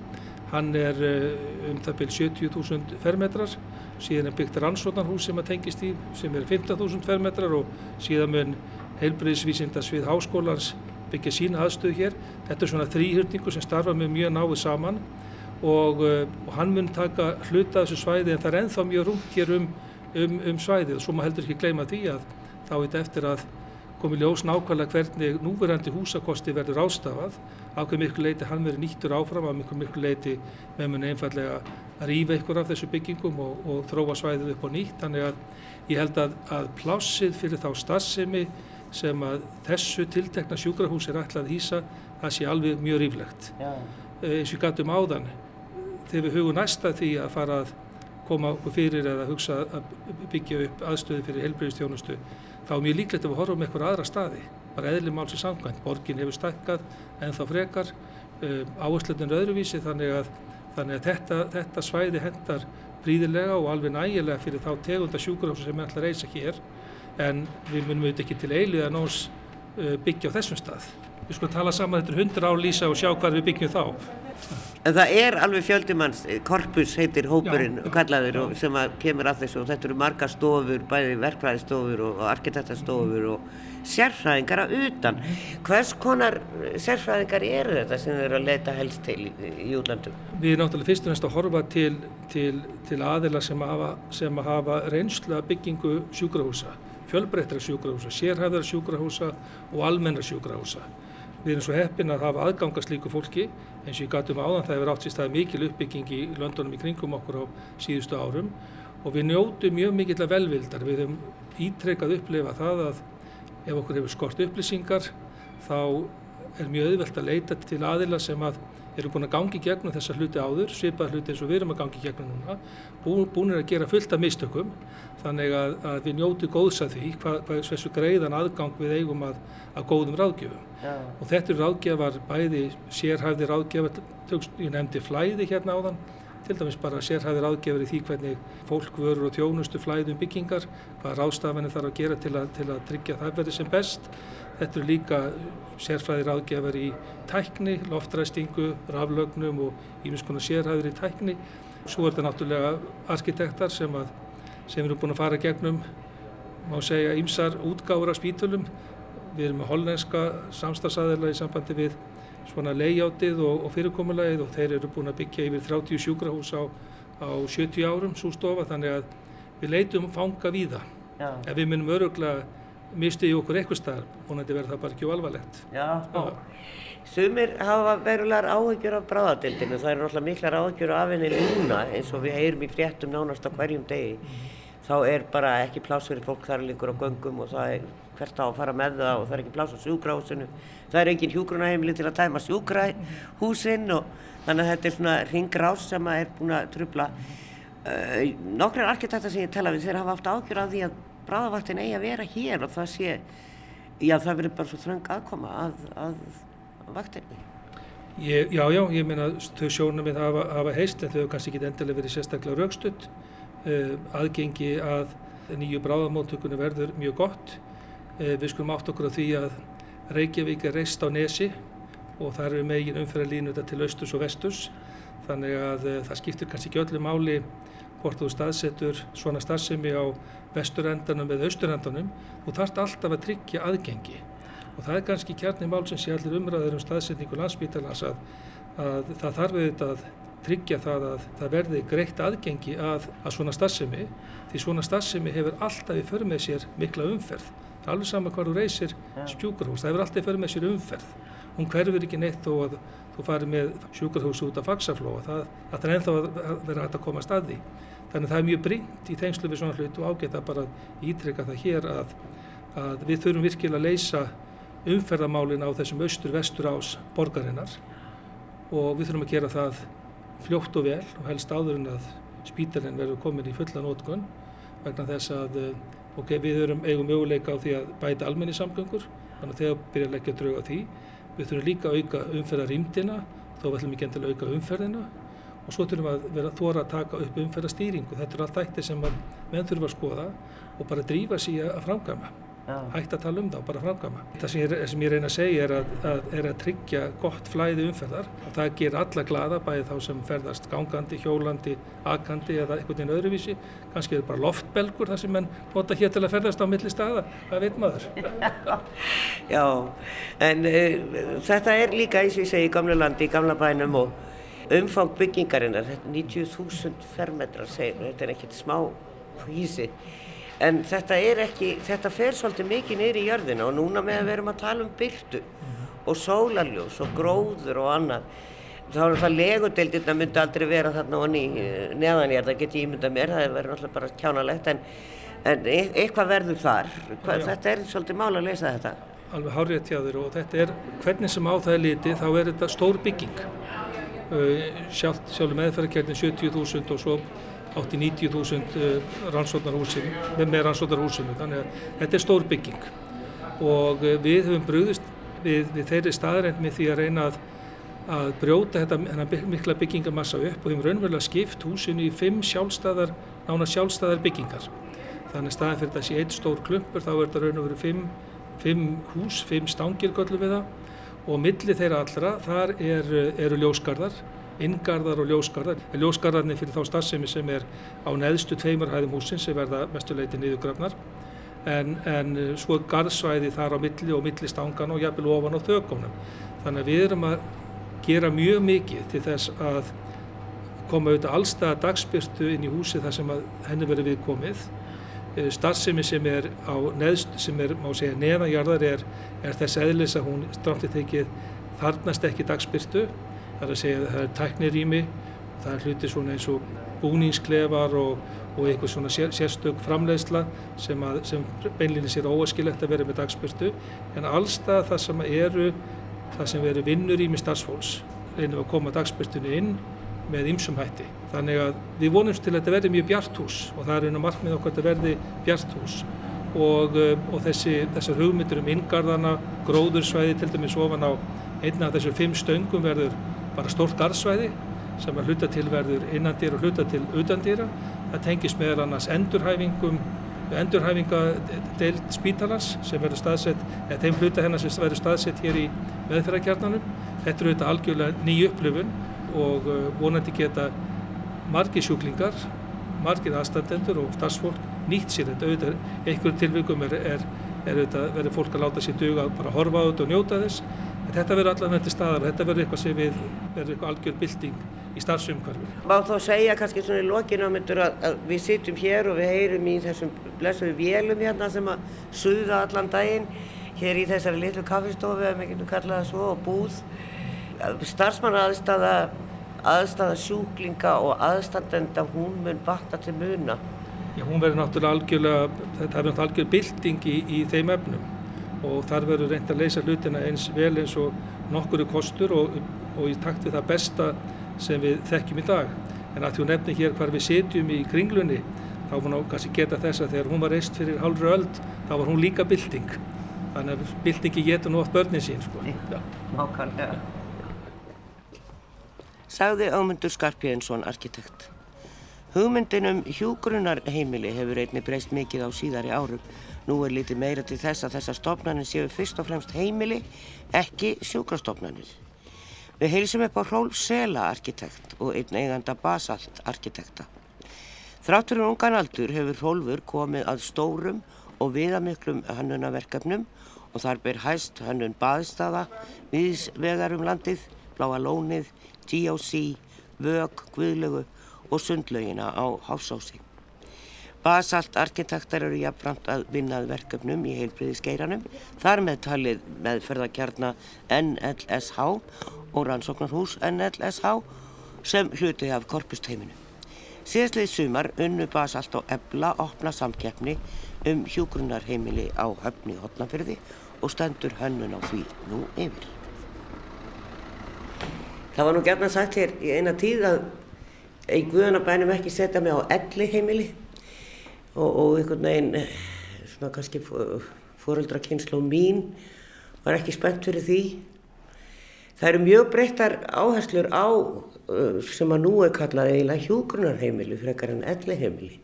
Hann er uh, um það byrj 70.000 fermetrar, síðan er byggt rannsóknarhús sem að tengist í sem er 15.000 fermetrar og síðan mun heilbriðisvísindasvið háskólans byggja sína aðstöðu hér. Þetta er svona þrýhjörningu sem starfa með mjög náðu saman og, uh, og hann mun taka hluta þessu svæði en það er enþá mjög rúmt hér um, um, um svæðið og svo maður heldur ekki gleyma því að þá er þetta eftir að komi ljós nákvæmlega hvernig núverandi húsakosti verður ástafað af hverju miklu leiti hann verður nýttur áfram af miklu miklu leiti með mun einfallega að rýfa ykkur af þessu byggingum og, og þróa svæðið upp á nýtt þannig að ég held að, að plássið fyrir þá starfsemi sem að þessu tiltekna sjúkrahús er ætlað að hýsa, það sé alveg mjög ríflegt. Já. eins og ég gæti um áðan, þegar við hugum næsta því að fara að koma okkur fyrir eða hugsa að byggja upp aðstöði fyrir helbriðistjónustu, þá er mjög líklegt að við horfum eitthvað aðra staði, bara eðli mál sem samkvæmt. Borgin hefur stækkað en þá frekar, um, áherslutin öðruvísi þannig að, þannig að þetta, þetta svæði hendar príðilega og alveg nægilega fyrir þá tegunda sjúkrahús sem er alltaf reysa hér en við munum auðvitað ekki til eilið að náns uh, byggja á þessum stað. Við skulum tala saman þetta er 100 ár lýsa og sjá hvað við byggjum þá. En það er alveg fjöldimanns, Korpus heitir hópurinn Já, já, kallaður já. sem kemur að þessu og þetta eru marga stofur, bæði verkfræðistofur og, arkitektastofur og sérfræðingar að utan. Hvers konar sérfræðingar eru þetta sem þeir eru að leita helst til í, í útlandum? Við erum náttúrulega fyrst og næst að horfa til, til, til aðila sem hafa, sem hafa reynslu að byggingu sjúkrahúsa, fjölbreyttra sjúkrahúsa, sérhæðara sjúkrahúsa og almennra sjúkrahúsa. Við erum svo heppin að hafa aðgangast líku fólki eins og ég gæti um áðan það hefur átt sér stað mikil uppbygging í löndunum í kringum okkur á síðustu árum og við njótum mjög mikill að velvildar. Við höfum ítrekkað upplefa það að ef okkur hefur skort upplýsingar þá er mjög auðvelt að leita til aðila sem að eru búin að gangi gegnum þessa hluti áður, svipað hluti eins og við erum að gangi gegnum núna, bú, búin að gera fullt af mistökum, þannig að, að við njótu góðs að því hvað, hvað þessu greiðan aðgang við eigum að, að góðum ráðgjöfum. Já. Og þetta eru ráðgjafar, bæði sérhæfði ráðgjafar, ég nefndi flæði hérna áðan, til dæmis bara sérhæfði ráðgjafar í því hvernig fólk vörur og tjónustu flæði um byggingar, hvað ráðstafanir þarf að gera til að, til að tryggja það verði sem best. Þetta eru líka sérfræði ráðgjafar í tækni, loftræstingu, raflögnum og ímins konar sérhæður í tækni. Svo er þetta náttúrulega arkitektar sem, að, sem eru búin að fara gegnum, má segja, ímsar útgáfur af spítulum. Við erum með hollenska samstagsæðila í sambandi við svona leiðjátið og, og fyrirkomulagið og þeir eru búin að byggja yfir 30 sjúkrahús á, á 70 árum svo stofa þannig að við leitum fanga víða. Já. En við munum öruglega misti í okkur eitthvað staðar, vonandi verður það bara ekki alvarlegt. Já. Já. Sumir hafa verulegar áhyggjur af bráðadeildinu, það eru náttúrulega miklar áhyggjur af henni núna eins og við heyrum í fréttum nánast á hverjum degi. Þá er bara ekki pláss fyrir fólk þar lengur á göngum og það er hvert á að fara með það og það er ekki pláss á sjúkrahúsinu. Það er engin hjúgrunaheimili til að tæma sjúkrahúsin og þannig að þetta er svona ringrás sem að er búin að trubla. Uh, nokkrar arkitektar sem ég tala við þeir hafa haft ágjur af því að bráðavaktin eigi að vera hér og það sé, já það verður bara svo þröng aðkoma að, að vaktinni. Ég, já, já, ég meina þau sjónum við hafa, hafa heist en þau hafa kannski ekki endilega verið sérstaklega raukstutt. Uh, aðgengi að nýju bráðamóttökunni verður mjög gott. Uh, við skulum átt okkur á því að Reykjavík er reist á nesi og það eru megin umferðarlínu til austurs og vesturs. Þannig að uh, það skiptir kannski ekki öllu máli hvort þú staðsetur svona starfsemi á vesturendanum eða austurendanum. Þú þarft alltaf að tryggja aðgengi og það er kannski kjarni mál sem sé allir umræður um staðsetningu landsbítalans að, að það þarf auðvitað að tryggja það að það verði greitt aðgengi að, að svona starfsemi því svona starfsemi hefur alltaf í för með sér mikla umferð. Það er alveg sama hvað þú reysir sjúkurhús, það hefur alltaf í för með sér umferð. Hún hverfur ekki neitt þó að þú farir með sjúkurhús út af fagsaflóa, það, það er ennþá að vera hægt að koma að staði. Þannig að það er mjög brínt í tengslu við svona hlut og ágæta bara að ítrykka það hér að, að við þurfum virkilega að leysa umferðamálin á þessum austur-vestur ás borgarinnar og við þurfum að gera það fljótt og vel og helst áður en að spítalinn verður komin í fulla nótkunn vegna þess að okay, við erum eigum möguleika á því að bæta almenni samgöngur þannig að þegar byrja að leggja drauga því. Við þurfum líka að auka umferðarýmdina þó við ætlum ekki endilega að auka umferðina. Og svo þurfum við að vera þóra að taka upp umferðarstýringu. Þetta er allt þættir sem menn þurfum að skoða og bara drífa sér að framkama hægt að tala um það og bara framkama. Það sem ég, sem ég reyna að segja er að, að, er að tryggja gott flæði umferðar og það ger alla glada bæði þá sem ferðast gangandi, hjólandi, akandi eða einhvern veginn öðruvísi. Kannski er það bara loftbelgur þar sem menn nota hér til að ferðast á milli staða, það veit maður. Já, en uh, þetta er líka eins og ég segi í gamla landi, í gamla bænum og umfang byggingarinnar, 90.000 fermetrar segir, þetta er ekkert smá hísi en þetta er ekki, þetta fer svolítið mikið niður í jörðina og núna með að við erum að tala um byrtu og sólarljós og gróður og annað þá er það legudeildina myndi aldrei vera þarna og ný eh, neðan ég, það get ég ímynda mér, það verður alltaf bara kjánalegt en, en e eitthvað verður þar, Hvað, þetta er svolítið mál að lesa þetta. Alveg hárið þér og þetta er, hvernig sem á það er litið þá er þetta stór bygging, sjálf, sjálf meðferðarkernin 70.000 og svo átti 90.000 eh, rannsóknarhúsinu, með rannsóknarhúsinu, þannig að þetta er stór bygging. Og eh, við höfum brúðist við, við þeirri staðrænt með því að reyna að, að brjóta þetta mikla byggingamassa upp og við höfum raunverulega skipt húsinu í fimm sjálfstæðar, nána sjálfstæðar byggingar. Þannig að staðin fyrir þessi eitt stór klumpur þá er þetta raun og veru fimm, fimm hús, fimm stangir göllum við það. Og milli þeirra allra þar er, eru ljósgarðar inngarðar og ljósgarðar. Ljósgarðarnir fyrir þá starfsemi sem er á neðstu tveimarhæðum húsins sem verða mestuleiti niðurgrafnar en, en eh, svo garðsvæði þar á milli og milli stangan og jafnvel ofan á þögónum. Þannig að við erum að gera mjög mikið til þess að koma auðvitað allstæða dagspyrtu inn í húsi þar sem henni verið viðkomið. Eh, starfsemi sem er á neðst, sem er, má segja, neðanjarðar er, er þess eðlis að hún stráttið tekið þarnast ekki dagspyrtu Það er að segja að það er tæknirými, það er hluti svona eins og búningsklefar og, og eitthvað svona sér, sérstök framleiðsla sem, að, sem beinlinni sér óaskilegt að vera með dagspyrstu en allstað það sem eru, það sem veru vinnur í með starfsfólks reynum að koma dagspyrstunni inn með ymsum hætti. Þannig að við vonumst til að þetta verði mjög bjarthús og það er einu markmið okkar að þetta verði bjarthús og, og þessi, þessar hugmyndir um inngarðana, gróðursvæði til dæmis ofan á einna af þessar fimm stöngum verður bara stórt garðsvæði sem að hluta til verður innandýra og hluta til utandýra. Það tengis meðal annars endurhæfingum, endurhæfingadeild spítalans sem verður staðsett, eða þeim hluta hennar sem verður staðsett hér í meðferðarkjarnanum. Þetta er auðvitað algjörlega ný upplifun og uh, vonandi geta margi sjúklingar, margir aðstandendur og starfsfólk nýtt sér þetta. Auðvitað einhverjum tilvikum er, er, er auðvitað verður fólk að láta sér duga að bara horfa á þetta og njóta þess Þetta verður allavega til staðar þetta verður eitthvað sem við verður eitthvað algjör bilding í starfsumhverfum. Má þá segja kannski svona í lokinu ámyndur að, að við sittum hér og við heyrum í þessum blessuðu vélum hérna sem að suða allan daginn hér í þessari litlu kaffistofu ef við getum kallað það svo og búð. Starfsmann aðstæða, aðstæða sjúklinga og aðstandenda hún mun bakta til muna. Já, hún verður náttúrulega algjörlega, þetta er náttúrulega algjör bilding í, í þeim efnum og þar verður reynd að leysa hlutina eins vel eins og nokkuru kostur og, og í takt við það besta sem við þekkjum í dag. En að því hún nefnir hér hvar við setjum í kringlunni þá var hún kannski geta þess að þegar hún var reist fyrir halvru öll þá var hún líka bilding. Þannig að bildingi getur nú átt börnin sín. Sko. Nákvæmlega. Sagði ámyndur Skarpjænsson arkitekt. Hugmyndin um hjúgrunarheimili hefur einni breyst mikið á síðari árum Nú er litið meira til þess að þessar stofnanir séu fyrst og fremst heimili, ekki sjúkrastofnanir. Við heilsum upp á Rólf Sela arkitekt og einn eiganda Basalt arkitekta. Þráttur um ungan aldur hefur Rólfur komið að stórum og viðamiklum hannunaverkefnum og þar ber hæst hannun baðstaða, viðsvegar um landið, bláa lónið, TOC, vög, guðlögu og sundlaugina á Háfsási. Basalt arkitektar eru jafnframt að vinnað verkefnum í heilbriðiskeiranum, þar með talið meðferðarkjarna NLSH og rannsóknarhús NLSH sem hluti af korpusteiminu. Síðastlið sumar unnu Basalt og Ebla opna samkeppni um hjúgrunarheimili á höfni hotnafyrði og stendur hönnun á því nú yfir. Það var nú gefna sagt hér í eina tíð að í Guðanabænum ekki setja mig á elli heimili og, og einhvern veginn svona kannski fóröldra kynslu mín var ekki spennt fyrir því. Það eru mjög breyttar áherslur á uh, sem að nú er kallað eiginlega hjúgrunarheimili frekar en elliheimili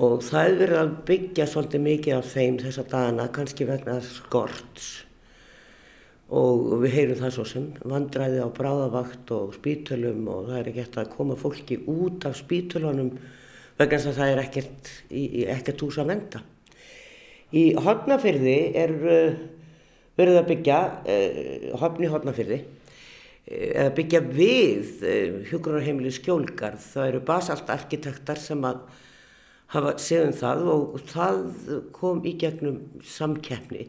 og það er verið að byggja svolítið mikið af þeim þessa dagana, kannski vegna skorts og við heyrum það svo sem vandræði á bráðavakt og spítölum og það er ekkert að koma fólki út af spítölunum vegna þess að það er ekkert, ekkert hús að venda. Í Hortnafyrði er uh, verið að byggja, uh, Hortni Hortnafyrði, uh, að byggja við uh, hjókunarheimili skjólgarð. Það eru basalt arkitektar sem að hafa séðum það og það kom í gegnum samkeppni.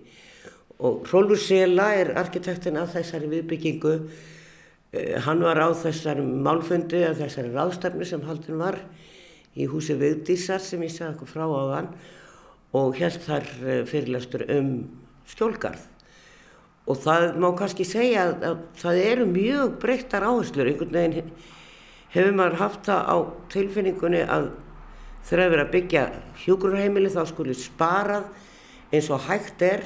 Og Rólfur Sela er arkitektin af þessari viðbyggingu. Uh, hann var á þessari málfundi, af þessari ráðstefni sem haldin var í húsi Vigdísar sem ég segði okkur frá á þann og held þar eh, fyrirlestur um skjólgarð. Og það má kannski segja að, að það eru mjög breyttar áherslur. Einhvern veginn hefur maður haft það á tilfinningunni að þegar það verið að byggja hjúgrunheimili þá skulle sparað eins og hægt er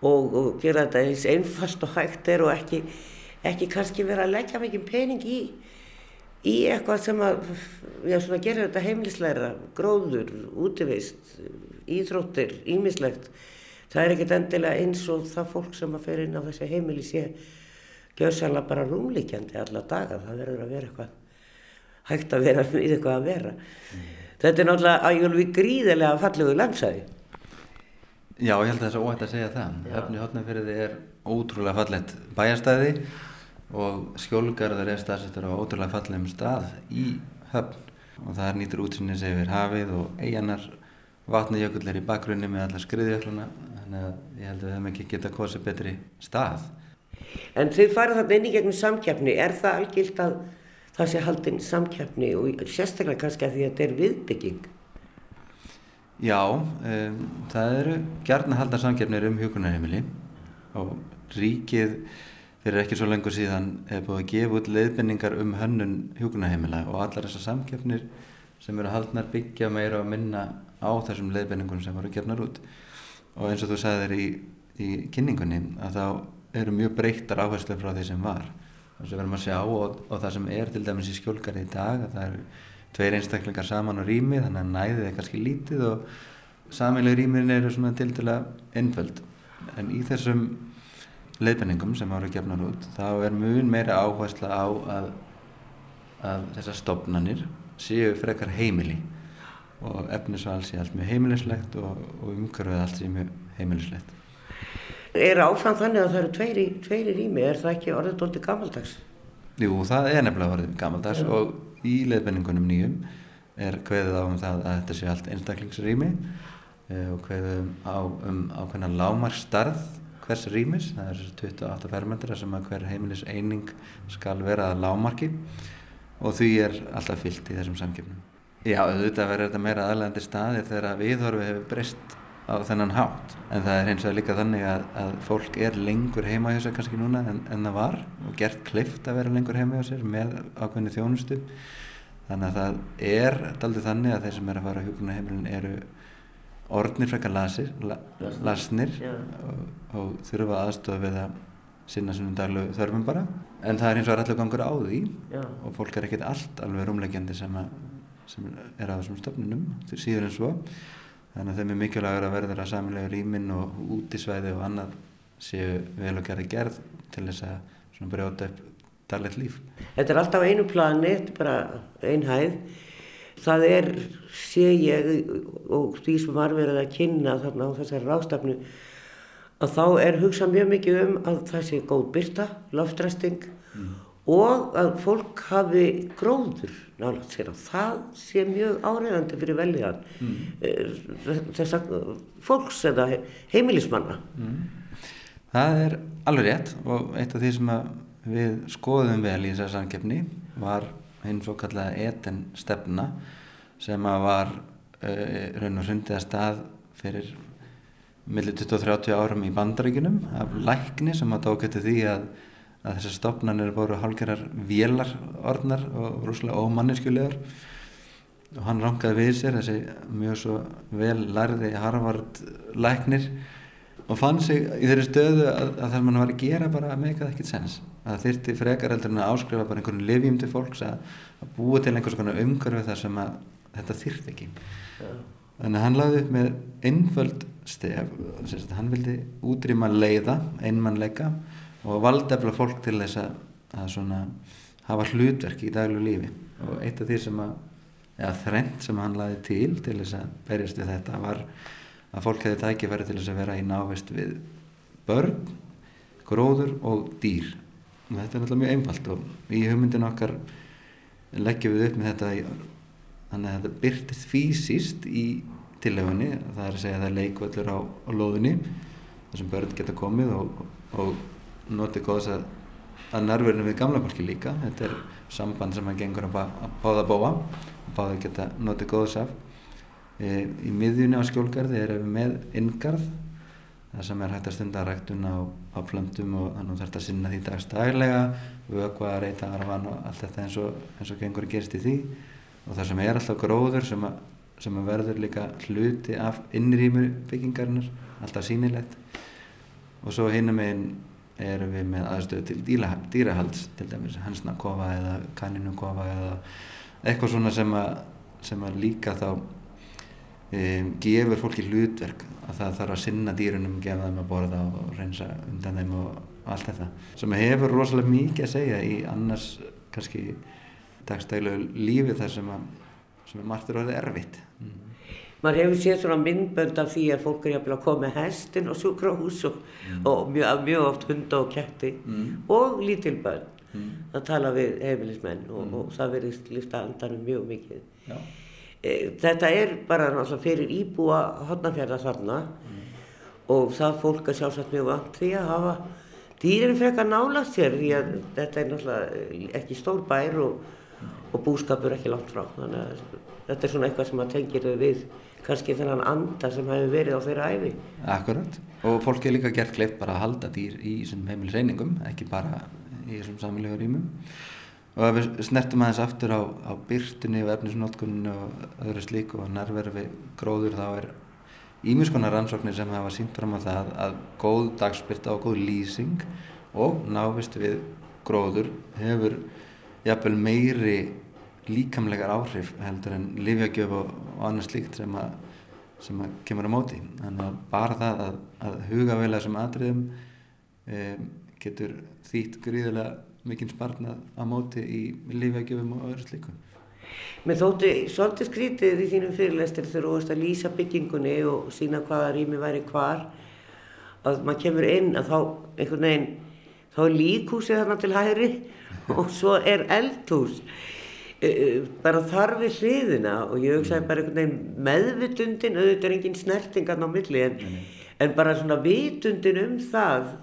og, og gera þetta eins einfast og hægt er og ekki, ekki kannski vera að leggja mikið pening í í eitthvað sem að já, gera þetta heimilisleira, gróður, útivist, íþróttir, ímislegt. Það er ekkert endilega eins og það fólk sem að fer inn á þessi heimili sé gjöðsala bara rúmlíkjandi alla daga. Það verður að vera eitthvað hægt að vera við eitthvað að vera. Mm. Þetta er náttúrulega ájálfi gríðilega fallegu landsæði. Já, ég held að það er svo óhægt að segja það. Höfni Hotnafjörði er ótrúlega fallett bæjarstæði og skjólgarður er staðsettur á ótrúlega fallegum stað í höfn. Og það er nýtur útsinnis yfir hafið og eiganar vatnajökull er í bakgrunni með allar skriðjökluna þannig að ég held að við hefum ekki getað kosið betri stað. En þau farið þarna inn í gegnum samkjafni er það algilt að það sé haldinn samkjafni og sérstaklega kannski að því að þetta er viðbygging Já, um, það eru gerna haldar samkjafnir um hjókunarheimili og ríkið fyrir ekki svo lengur síðan hefur búið að gefa út leiðbynningar um hönnun hjókunaheimila og allar þessar samkeppnir sem eru haldnar byggja meira og minna á þessum leiðbynningum sem voru gefnar út. Og eins og þú sagðir í, í kynningunni að þá eru mjög breyttar áherslu frá því sem var. Þess að verðum að sjá og, og það sem er til dæmis í skjólkari í dag að það eru tveir einstaklingar saman á rými þannig að næðið er kannski lítið og samileg rýmin eru svona til dæla einföld en í þessum leiðbenningum sem ára gefnar út þá er mjög meira áhersla á að, að þessar stopnannir séu frekar heimili og efnisval sé allt mjög heimilislegt og, og umhverfið allt sé mjög heimilislegt Er áfram þannig að það eru tveiri, tveiri rými, er það ekki orðið doldið gammaldags? Jú, það er nefnilega orðið gammaldags ja. og í leiðbenningunum nýjum er hveðið á um það að þetta sé allt einstaklingsrými eh, og hveðið á um ákveðna lámarstarð hvers rýmis, það er 28 fermetrar sem að hver heimilis eining skal vera að lámarki og því er alltaf fyllt í þessum samkjöfnum. Já, auðvitað verður þetta meira aðlægandi staðir þegar viðhorfi hefur breyst á þennan hátt. En það er hins vegar líka þannig að, að fólk er lengur heima hjá sér kannski núna en, en það var og gert klift að vera lengur heima hjá sér með ákveðni þjónustu. Þannig að það er aldrei þannig að þeir sem er að fara á hjókunaheimilin eru orðnir frekar lasir, la, lasnir og, og þurfa aðstofa við að sinna svona daglu þörfum bara. En það er eins og er allir gangur á því Já. og fólk er ekkert allt alveg rúmlegjandi sem, sem er á þessum stofnunum síður en svo þannig að þeim er mikilvægur að verður að samanlega rýmin og útisvæði og annað séu vel og gerði gerð til þess að brjóta upp daglegt líf. Þetta er alltaf einu plani, þetta er bara einhæð það er, sé ég og því sem var verið að kynna þarna á þessari rástafnu að þá er hugsað mjög mikið um að það sé góð byrta, loftræsting mm. og að fólk hafi gróður nálega sér að það sé mjög áreðandi fyrir veljan mm. Eh, þess að fólks eða heimilismanna mm. Það er alveg rétt og eitt af því sem við skoðum vel í þessar samkeppni var hinn svo kallaða eten stefna sem að var uh, raun og hrundið að stað fyrir millir 20-30 árum í bandaríkunum af lækni sem að tók eftir því að, að þessar stopnarnir voru hálgerar vélar orðnar og rúslega ómanninskulegar og hann rangaði við sér þessi mjög svo vel lærði Harvard læknir og fann sig í þeirri stöðu að, að það mann var að gera bara meikað ekkert sens. Að þyrti frekar heldur en að áskrifa bara einhvern livjum til fólks að, að búa til einhvers konar umhverfi þar sem að þetta þyrft ekki. Ja. þannig að hann lagði upp með einföld stef hann vildi útrýma leiða einmannleika og valdefla fólk til þess að, að svona, hafa hlutverk í daglu lífi. Og eitt af því sem að eða þrengt sem hann lagði til til þess að berjast við þetta var að fólk hefði tækifæri til þess að vera í návist við börn, gróður og dýr. Og þetta er náttúrulega mjög einfalt og í hugmyndin okkar leggjum við upp með þetta þannig að þetta byrtist fysiskt í tillefunni, það er að segja að það er leikvöldur á, á lóðunni þar sem börn geta komið og, og notið góðs að, að nærverðinu við gamla fólki líka. Þetta er samband sem hann gengur að báða bóa og báða geta notið góðs af. E, í miðjunni á skjólgarði erum við með inngarð. Það sem er hægt að stunda ræktun á, á plöndum og þannig þarf þetta að sinna því dagstælega. Vögva, reyta, arfan og allt þetta eins og, eins og gengur að gerst í því. Og það sem er alltaf gróður sem að, sem að verður líka hluti af innrýmur byggingarinnar. Alltaf sínilegt og svo hinnum einn erum við með aðstöðu til dýra, dýrahalds til dæmis hansnakofa eða kaninukofa eða eitthvað svona sem að, sem að líka þá um, gefur fólki hlutverk að það þarf að sinna dýrunum, gefa þeim að borða og reynsa undan þeim og allt þetta sem hefur rosalega mikið að segja í annars kannski dagstælu lífi þar sem að sem er margt er orðið erfitt. Maður hefur séð svona myndbönd af því að fólk er jafnvel að koma með hestin og sjúkrahús og, mm. og mjög, mjög oft hunda og ketti mm. og lítilbönn mm. að tala við heimilismenn og, mm. og það verðist lifta andanum mjög mikið Já. Eh, þetta er bara náttúrulega fyrir íbúa hodnafjörða þarna mm. og það fólk er sjálfsagt mjög vant því að hafa dýrin frekar nálast sér því að þetta er náttúrulega ekki stór bær og, og búskapur ekki langt frá þannig að þetta er svona eitthvað sem að tengir við kannski þennan anda sem hefur verið á þeirra æfi Akkurat. Og fólk er líka gert kleipt bara að halda dýr í þessum heimilisreiningum ekki bara í þessum samfélagur rýmum. Og ef við snertum aðeins aftur á, á byrtunni og efnisnótkunni og öðru slíku og nærverfi gróður þá er ímiðskonar rannsóknir sem hafa sínt fram á það að góð dagspyrta og góð lýsing og návist við gróður hefur jafnvel meiri líkamlegar áhrif heldur en livjagjöf og, og annars slíkt sem að, sem að kemur á móti. Þannig að bara það að, að huga vel að þessum atriðum e, getur þýtt gríðilega mikinn sparnað á móti í lífækjöfum og öðru slíku. Mér þótti svolítið skrítið í þínum fyrirlestir þegar þú veist að lýsa byggingunni og sína hvaða rými væri hvar að maður kemur inn að þá einhvern veginn þá er líkhúsið þarna til hæri og svo er eldhús bara þar við hliðina og ég hugsaði bara einhvern veginn meðvitundin auðvitað er engin snertingan á milli en, en bara svona vitundin um það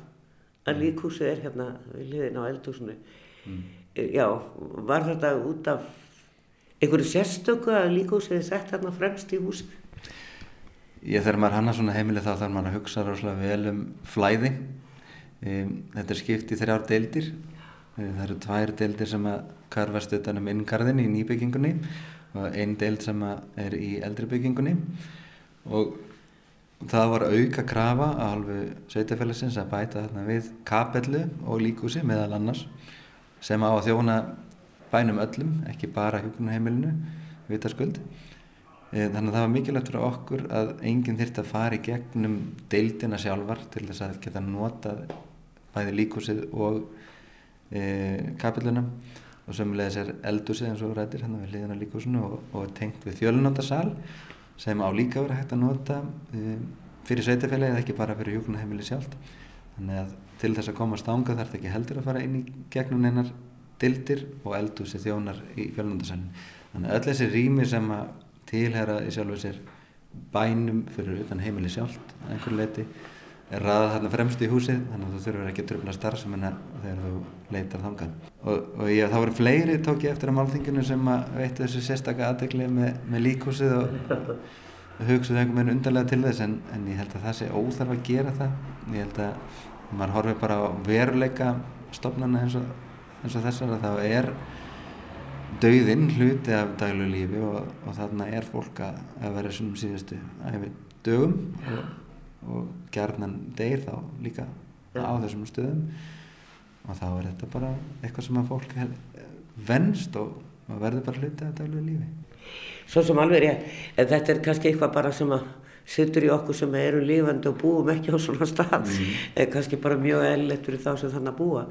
að líkhúsið er hérna við liðin á eldhúsinu. Mm. Eh, já, var þetta út af einhverju sérstöku að líkhúsið er sett hérna fremst í húsið? Ég þegar maður hanna svona heimileg þá þarf maður að hugsa ráðslega vel um flæði. Um, þetta er skipt í þrjár deildir. Það eru tvær deildir sem að karfast utanum inngarðin í nýbyggingunni og einn deild sem er í eldri byggingunni og Það var auka krafa á halvu sveitafélagsins að bæta þarna við kapellu og líkúsi meðal annars sem á að þjóna bænum öllum, ekki bara hjókunarheimilinu, vitaskuld. Eh, þannig að það var mikilvægt fyrir okkur að enginn þurfti að fara í gegnum deildina sjálfar til þess að geta nota bæði líkúsið og e, kapelluna og sömulegis er eldúsið eins og rættir hérna við hliðina líkúsinu og, og tengt við fjölunóttasal sem á líka verið hægt að nota um, fyrir sveitafélagi eða ekki bara fyrir hjókunarheimili sjálf þannig að til þess að komast ánga þarf það ekki heldur að fara inn í gegnum einar dildir og eldúsi þjónar í fjölundarsælun þannig að öll þessi rými sem að tilhera í sjálfu sér bænum fyrir utan heimili sjálf einhver leiti er ræðað þarna fremst í húsið þannig að þú þurfur ekki að tröfla starfseminna þegar þú leitar þangað. Og, og ég, þá voru fleiri tók ég eftir á málþinginu sem að veitu þessu sérstakka aðdegli með, með líkhúsið og, og hugsaðu einhvern veginn undarlega til þess en, en ég held að það sé óþarf að gera það. Ég held að maður horfi bara á veruleika stofnana eins og, eins og þessar að það er dauðinn hluti af daglu lífi og þarna er fólk að vera svona síðustu æfi dögum og og gerðnan deyr þá líka á þessum stöðum og þá er þetta bara eitthvað sem að fólk venst og, verður bara hluti að daglega lífi. Svo sem alveg er ég, þetta er kannski eitthvað bara sem að sittur í okkur sem eru lifandi og búum ekki á svona stað, mm. kannski bara mjög eðlilegt fyrir þá sem þannig að búa.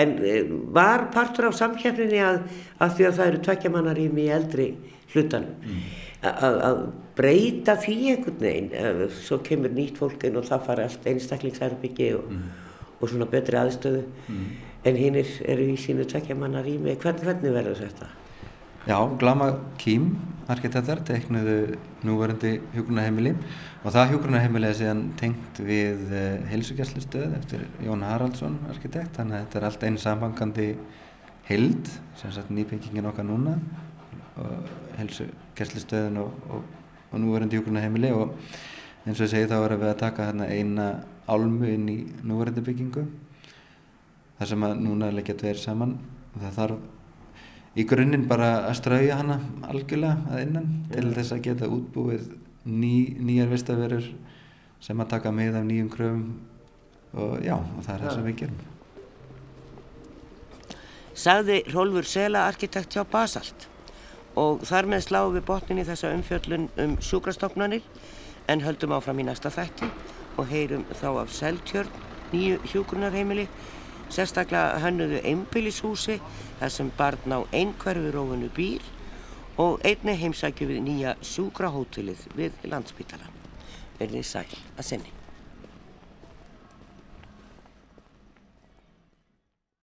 En eh, var partur af samkjæfninni að, að því að það eru tvekkjamanarými í eldri hlutanum, mm. að breyta því einhvern veginn, svo kemur nýtt fólkin og það fari allt einstaklingsherbyggi og, mm. og svona betri aðstöðu, mm. en hinn eru í sínu tvekkjamanarými, hvern, hvernig verður þetta? Já, Glama Kím, arkitektar, teiknuðu núverandi hjúgrunarheimili og það hjúgrunarheimili er síðan tengt við eh, heilsugjastlustöð eftir Jón Haraldsson, arkitekt, þannig að þetta er allt einn sambangandi hild, sem sagt nýbyggingin okkar núna, heilsugjastlustöðin og, og, og núverandi hjúgrunarheimili og eins og ég segi þá erum við að taka hérna eina álmu inn í núverandi byggingu, þar sem að núna leggja tveir saman og það þarf í grunninn bara að strauja hana algjörlega að innan til þess að geta útbúið ný, nýjar vistaverur sem að taka með af nýjum kröfum og já, og það er það ja. sem við gerum. Sagði Rólfur Sela arkitekt hjá Basalt og þar með sláum við botnin í þessa umfjöllun um sjúkrastofnanir en höldum áfram í næsta þætti og heyrum þá af Seltjörn, nýju hjúgrunarheimili Sérstaklega hönnuðu einbílishúsi þar sem barn á einhverfurófunu býr og einni heimsækju við nýja sjúkrahótelið við landsbytalan. Verðið sæl að senni.